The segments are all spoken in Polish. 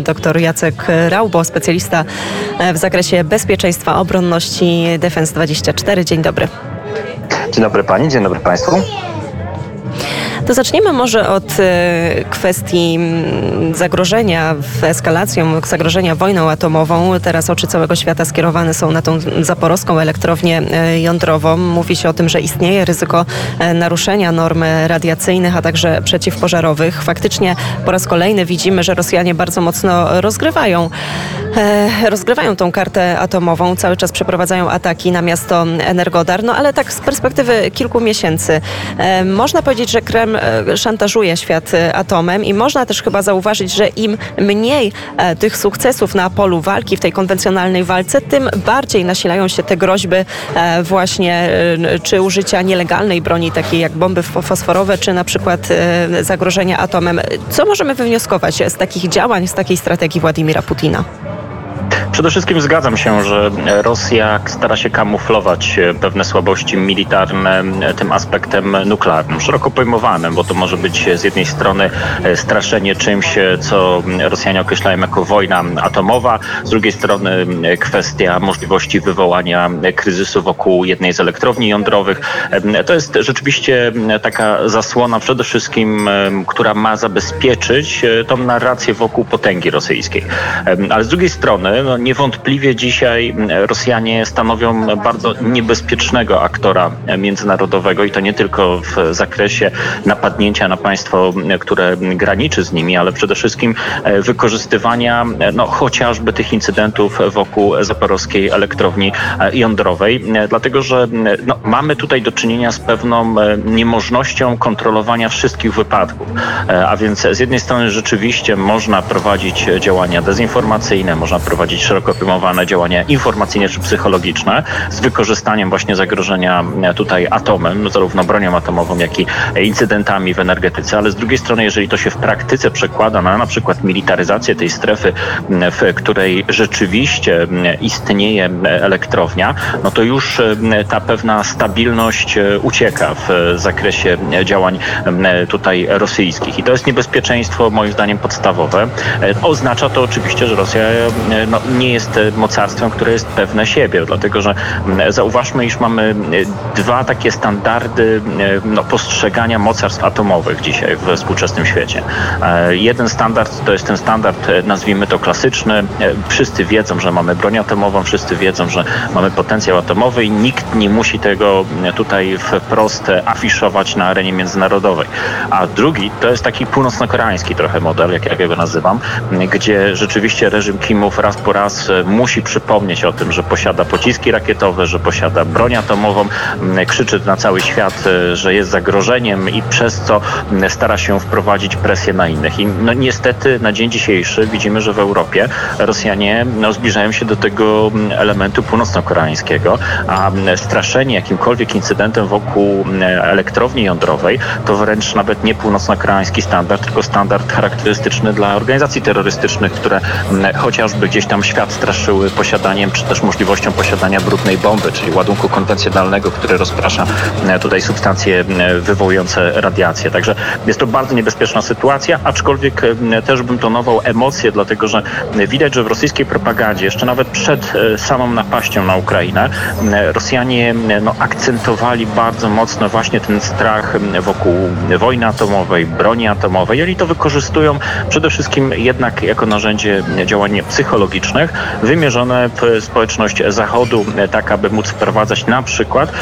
Dr Jacek Raubo, specjalista w zakresie bezpieczeństwa, obronności Defense 24. Dzień dobry. Dzień dobry Pani, dzień dobry Państwu. To zaczniemy może od e, kwestii mm, zagrożenia eskalacją, zagrożenia wojną atomową. Teraz oczy całego świata skierowane są na tą zaporowską elektrownię e, jądrową. Mówi się o tym, że istnieje ryzyko e, naruszenia norm radiacyjnych, a także przeciwpożarowych. Faktycznie po raz kolejny widzimy, że Rosjanie bardzo mocno rozgrywają rozgrywają tą kartę atomową, cały czas przeprowadzają ataki na miasto Energodar, no ale tak z perspektywy kilku miesięcy można powiedzieć, że Kreml E, szantażuje świat e, atomem i można też chyba zauważyć, że im mniej e, tych sukcesów na polu walki, w tej konwencjonalnej walce, tym bardziej nasilają się te groźby właśnie czy użycia nielegalnej broni, takiej jak bomby fosforowe, czy na przykład zagrożenia atomem. Co możemy wywnioskować z takich działań, z takiej strategii Władimira Putina? Przede wszystkim zgadzam się, że Rosja stara się kamuflować pewne słabości militarne tym aspektem nuklearnym, szeroko pojmowanym, bo to może być z jednej strony straszenie czymś, co Rosjanie określają jako wojna atomowa, z drugiej strony kwestia możliwości wywołania kryzysu wokół jednej z elektrowni jądrowych. To jest rzeczywiście taka zasłona przede wszystkim, która ma zabezpieczyć tą narrację wokół potęgi rosyjskiej. Ale z drugiej strony no, niewątpliwie dzisiaj Rosjanie stanowią bardzo niebezpiecznego aktora międzynarodowego i to nie tylko w zakresie napadnięcia na państwo, które graniczy z nimi, ale przede wszystkim e, wykorzystywania no, chociażby tych incydentów wokół zaporowskiej elektrowni e, jądrowej, e, dlatego że no, mamy tutaj do czynienia z pewną niemożnością kontrolowania wszystkich wypadków. A więc z jednej strony rzeczywiście można prowadzić działania dezinformacyjne, można prowadzić szeroko pojmowane działania informacyjne czy psychologiczne z wykorzystaniem właśnie zagrożenia e, tutaj atomem, zarówno bronią atomową, jak i incydentami w energetyce, ale z drugiej strony, jeżeli to się w praktyce przekłada na na przykład militaryzację tej strefy, w której rzeczywiście istnieje elektrownia, no to już ta pewna stabilność e, ucieka w zakresie działań tutaj rosyjskich. I to jest niebezpieczeństwo moim zdaniem podstawowe. E, oznacza to oczywiście, że Rosja no, nie jest e, mocarstwem, które jest pewne siebie, dlatego że zauważmy, iż mamy e, dwa takie standardy e, no, postrzegania mocarstw atomowych dzisiaj w współczesnym świecie. Jeden standard to jest ten standard, nazwijmy to klasyczny. Wszyscy wiedzą, że mamy broń atomową, wszyscy wiedzą, że mamy potencjał atomowy i nikt nie musi tego tutaj wprost afiszować na arenie międzynarodowej. A drugi to jest taki północno-koreański trochę model, jak ja go nazywam, gdzie rzeczywiście reżim Kimów raz po raz e, musi przypomnieć o tym, że posiada pociski rakietowe, że posiada broń atomową, krzyczy na cały świat, e, że jest zagrożeniem i przez co stara się wprowadzić presję na innych. I no, niestety na dzień dzisiejszy widzimy, że w Europie Rosjanie no, zbliżają się do tego elementu północno-koreańskiego, a straszenie jakimkolwiek incydentem wokół elektrowni jądrowej to wręcz nawet nie północno-koreański standard, tylko standard charakterystyczny dla organizacji terrorystycznych, które chociażby gdzieś tam świat świat straszyły posiadaniem, czy też możliwością posiadania brudnej bomby, czyli ładunku konwencjonalnego, który rozprasza e, tutaj substancje e, wywołujące radiację. Także jest to bardzo niebezpieczna sytuacja, aczkolwiek e, też bym tonował emocje, dlatego że widać, że w rosyjskiej propagandzie, jeszcze nawet przed samą napaścią na Ukrainę, Rosjanie no, akcentowali bardzo mocno właśnie ten strach wokół wojny atomowej, broni atomowej oni to wykorzystują przede wszystkim jednak jako narzędzie działań psychologicznych, wymierzone w społeczność Zachodu, e, tak aby móc wprowadzać na przykład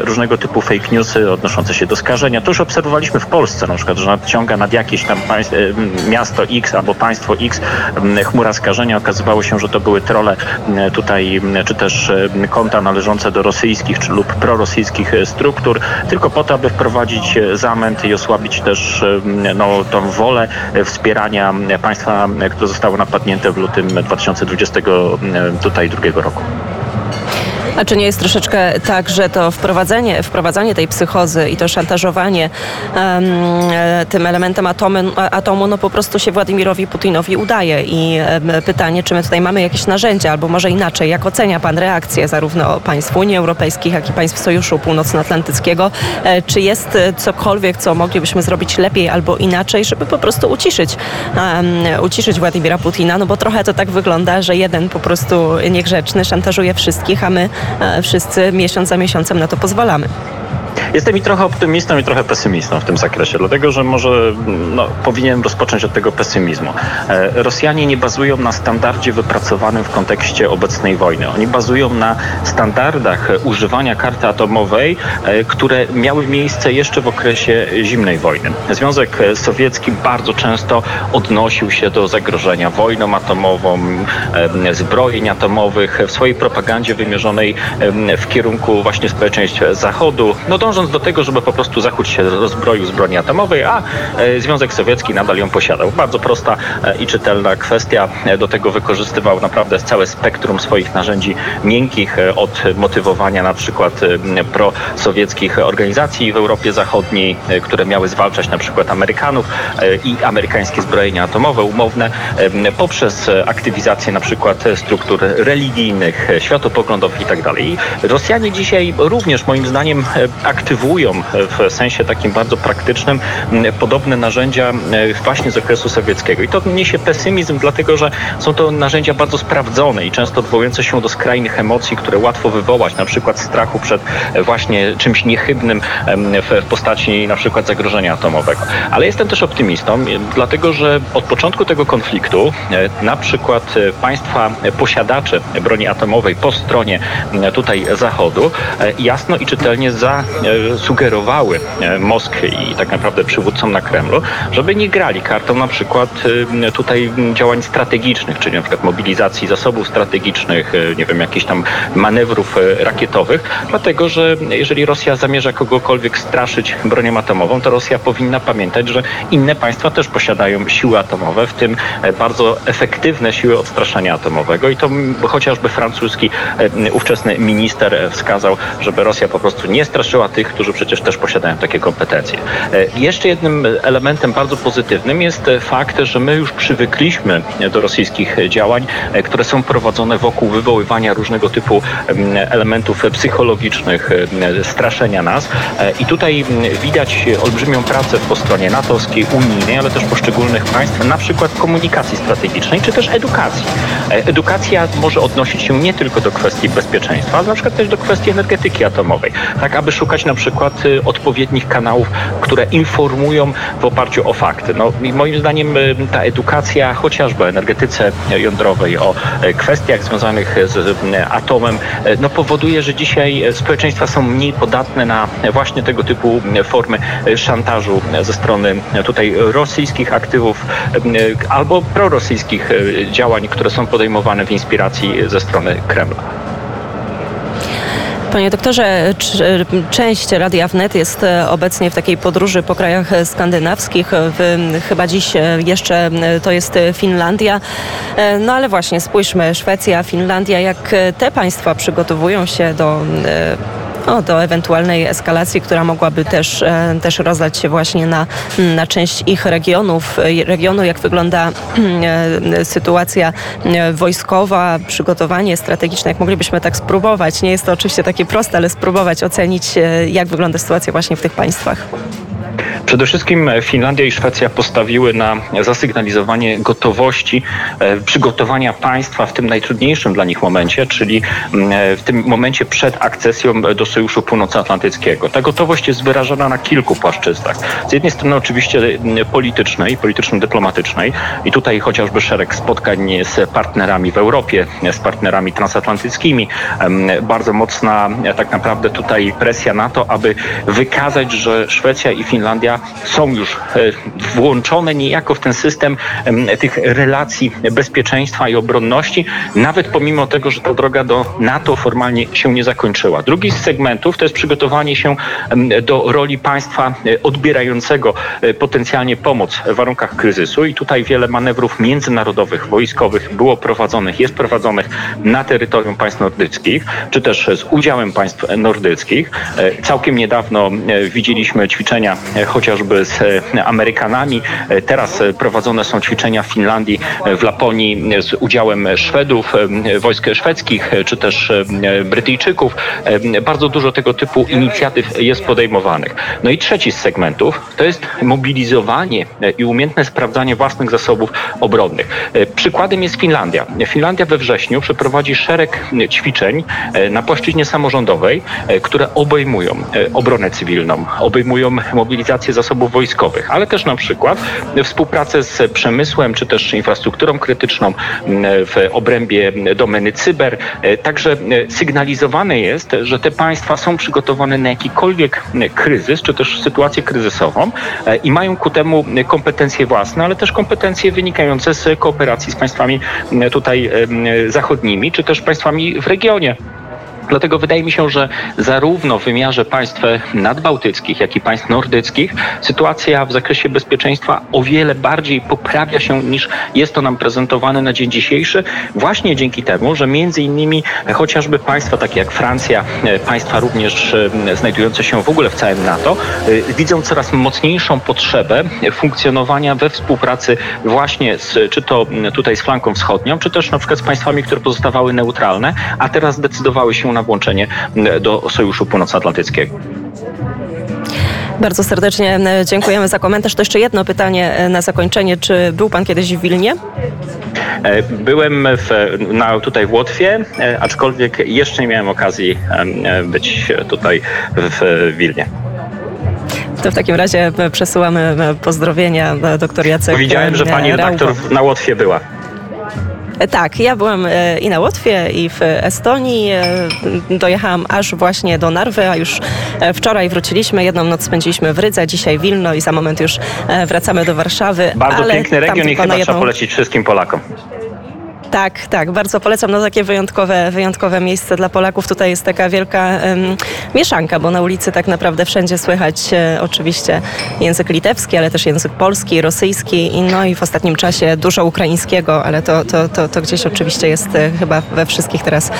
różnego typu fake newsy odnoszące się do skażenia. To już obserwowaliśmy w Polsce, na przykład, że nadciąga nad jakieś tam państw, miasto X albo państwo X chmura skażenia. Okazywało się, że to były trole tutaj, czy też konta należące do rosyjskich czy lub prorosyjskich e, struktur, tylko po to, aby wprowadzić e, zamęt i osłabić też no, tą wolę wspierania państwa, które zostało napadnięte w lutym 2020 2022 roku. A czy nie jest troszeczkę tak, że to wprowadzenie, wprowadzanie tej psychozy i to szantażowanie um, tym elementem atomu, atomu, no po prostu się Władimirowi Putinowi udaje? I um, pytanie, czy my tutaj mamy jakieś narzędzia, albo może inaczej, jak ocenia Pan reakcję zarówno państw Unii Europejskiej, jak i państw Sojuszu Północnoatlantyckiego, e, czy jest cokolwiek, co moglibyśmy zrobić lepiej albo inaczej, żeby po prostu uciszyć, um, uciszyć Władimira Putina, no bo trochę to tak wygląda, że jeden po prostu niegrzeczny szantażuje wszystkich, a my e, wszyscy miesiąc za miesiącem na to pozwalamy. Jestem i trochę optymistą, i trochę pesymistą w tym zakresie, dlatego że może no, powinienem rozpocząć od tego pesymizmu. E, Rosjanie nie bazują na standardzie wypracowanym w kontekście obecnej wojny. Oni bazują na standardach używania karty atomowej, e, które miały miejsce jeszcze w okresie zimnej wojny. Związek Sowiecki bardzo często odnosił się do zagrożenia wojną atomową, e, zbrojeń atomowych w swojej propagandzie wymierzonej w kierunku właśnie społeczeństw Zachodu. No dążąc do tego, żeby po prostu Zachód się rozbroił z broni atomowej, a e, Związek Sowiecki nadal ją posiadał. Bardzo prosta e, i czytelna kwestia. E, do tego wykorzystywał naprawdę całe spektrum swoich narzędzi miękkich, od motywowania na przykład prosowieckich organizacji w Europie Zachodniej, które miały zwalczać na przykład Amerykanów i amerykańskie zbrojenia atomowe umowne, poprzez aktywizację na przykład struktur religijnych, światopoglądowych itd. Tak I Rosjanie dzisiaj również moim zdaniem aktywują w sensie takim bardzo praktycznym podobne narzędzia właśnie z okresu sowieckiego. I to niesie pesymizm, dlatego że są to narzędzia bardzo sprawdzone i często odwołujące się do skrajnych emocji, które łatwo wywołać, na przykład strachu przed właśnie czymś niechybnym w postaci na przykład zagrożenia atomowego. Ale jestem też optymistą, dlatego że od początku tego konfliktu na przykład państwa posiadacze broni atomowej po stronie tutaj Zachodu jasno i czytelnie za E, sugerowały e, Moskwie i tak naprawdę przywódcom na Kremlu, żeby nie grali kartą na przykład e, tutaj działań strategicznych, czyli na przykład mobilizacji zasobów strategicznych, nie wiem, jakichś tam manewrów rakietowych, dlatego że jeżeli Rosja zamierza kogokolwiek straszyć bronią atomową, to Rosja powinna pamiętać, że inne państwa też posiadają siły atomowe, w tym bardzo efektywne siły odstraszania atomowego. I to chociażby francuski ówczesny minister wskazał, żeby Rosja po prostu nie straszyła tych, którzy przecież też posiadają takie kompetencje. E, jeszcze jednym elementem bardzo pozytywnym jest fakt, że my już przywykliśmy do rosyjskich działań, e, które są prowadzone wokół wywoływania różnego typu elementów psychologicznych, straszenia nas. E, I tutaj widać olbrzymią pracę po stronie natowskiej, unijnej, ale też poszczególnych państw, na przykład komunikacji strategicznej, czy też edukacji. Edukacja może odnosić się nie tylko do kwestii bezpieczeństwa, ale na przykład też do kwestii energetyki atomowej, tak aby szukać na przykład y, odpowiednich kanałów, które informują w oparciu o fakty. No, moim zdaniem y, ta edukacja chociażby o energetyce jądrowej, o y, kwestiach związanych z atomem, no, powoduje, że dzisiaj społeczeństwa są mniej podatne na właśnie tego typu formy szantażu ze strony tutaj rosyjskich aktywów albo prorosyjskich działań, które są podejmowane w inspiracji ze strony Kremla. Panie doktorze, część Radia Wnet jest e, obecnie w takiej podróży po krajach skandynawskich. Chyba dziś e, jeszcze e, to jest Finlandia. No ale właśnie spójrzmy, Szwecja, Finlandia, jak te państwa przygotowują się do no, do ewentualnej eskalacji, która mogłaby też, e, też rozdać się właśnie na, na część ich regionów, e, regionu, jak wygląda e, sytuacja wojskowa, przygotowanie strategiczne, jak moglibyśmy tak spróbować. Nie jest to oczywiście takie proste, ale spróbować ocenić, jak wygląda sytuacja właśnie w tych państwach. Przede wszystkim Finlandia i Szwecja postawiły na zasygnalizowanie gotowości e, przygotowania państwa w tym najtrudniejszym dla nich momencie, czyli mm, e, w tym momencie przed akcesją do Sojuszu Północnoatlantyckiego. Ta gotowość jest wyrażona na kilku płaszczyznach. Z jednej strony oczywiście mm, politycznej, polityczno-dyplomatycznej i tutaj chociażby szereg spotkań z partnerami w Europie, z partnerami transatlantyckimi. Bardzo mocna e, tak naprawdę tutaj presja na to, aby wykazać, że Szwecja i Finlandia są już włączone niejako w ten system tych relacji bezpieczeństwa i obronności, nawet pomimo tego, że ta droga do NATO formalnie się nie zakończyła. Drugi z segmentów to jest przygotowanie się do roli państwa odbierającego potencjalnie pomoc w warunkach kryzysu i tutaj wiele manewrów międzynarodowych, wojskowych było prowadzonych, jest prowadzonych na terytorium państw nordyckich, czy też z udziałem państw nordyckich. E, całkiem niedawno e, widzieliśmy ćwiczenia e, chociażby z Amerykanami. Teraz prowadzone są ćwiczenia w Finlandii, w Laponii z udziałem Szwedów, wojsk szwedzkich, czy też Brytyjczyków. Bardzo dużo tego typu inicjatyw jest podejmowanych. No i trzeci z segmentów to jest mobilizowanie i umiejętne sprawdzanie własnych zasobów obronnych. Przykładem jest Finlandia. Finlandia we wrześniu przeprowadzi szereg ćwiczeń na płaszczyźnie samorządowej, które obejmują obronę cywilną, obejmują mobilizację zasobów wojskowych, ale też na przykład współpracę z przemysłem czy też infrastrukturą krytyczną w obrębie domeny cyber. Także sygnalizowane jest, że te państwa są przygotowane na jakikolwiek kryzys czy też sytuację kryzysową i mają ku temu kompetencje własne, ale też kompetencje wynikające z kooperacji z państwami tutaj zachodnimi czy też państwami w regionie. Dlatego wydaje mi się, że zarówno w wymiarze państw nadbałtyckich, jak i państw nordyckich sytuacja w zakresie bezpieczeństwa o wiele bardziej poprawia się niż jest to nam prezentowane na dzień dzisiejszy, właśnie dzięki temu, że między innymi chociażby państwa takie jak Francja, państwa również e, znajdujące się w ogóle w całym NATO, e, widzą coraz mocniejszą potrzebę funkcjonowania we współpracy właśnie z, czy to tutaj z flanką wschodnią, czy też na przykład z państwami, które pozostawały neutralne, a teraz zdecydowały się na włączenie do Sojuszu Północnoatlantyckiego. Bardzo serdecznie dziękujemy za komentarz. To jeszcze jedno pytanie e, na zakończenie. Czy był Pan kiedyś w Wilnie? E, byłem w, na, tutaj w Łotwie, e, aczkolwiek jeszcze nie miałem okazji być tutaj w Wilnie. To w takim razie przesyłamy pozdrowienia doktor Jacek Widziałem, że pani redaktor na Łotwie była. E, tak, ja byłam e, i na Łotwie, i w Estonii. E, dojechałam aż właśnie do Narwy, a już wczoraj wróciliśmy. Jedną noc spędziliśmy w Rydze, dzisiaj Wilno i za moment już wracamy do Warszawy. Bardzo piękny region i chyba jedną... trzeba polecić wszystkim Polakom. Tak, tak, bardzo polecam. No takie wyjątkowe, wyjątkowe miejsce dla Polaków. Tutaj jest taka wielka um, mieszanka, bo na ulicy tak naprawdę wszędzie słychać e, oczywiście język litewski, ale też język polski, rosyjski i no i w ostatnim czasie dużo ukraińskiego, ale to, to, to, to gdzieś oczywiście jest e, chyba we wszystkich teraz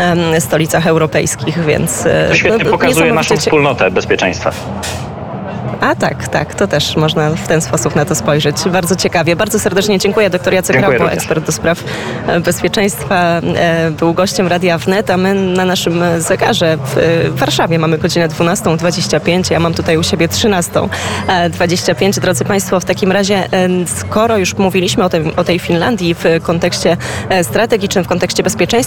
um, stolicach europejskich, więc... E, to świetnie no, pokazuje naszą wspólnotę bezpieczeństwa. A tak, tak, to też można w ten sposób na to spojrzeć. Bardzo ciekawie. Bardzo serdecznie dziękuję. Doktor Jacek Raupo, ekspert do spraw e, bezpieczeństwa, e, był gościem Radia Wnet, a my na naszym zegarze w Warszawie mamy godzinę 12.25, ja mam tutaj u siebie 13.25. Drodzy Państwo, w takim razie, e, skoro już mówiliśmy o, tej, o tej Finlandii w kontekście strategicznym, w kontekście bezpieczeństwa,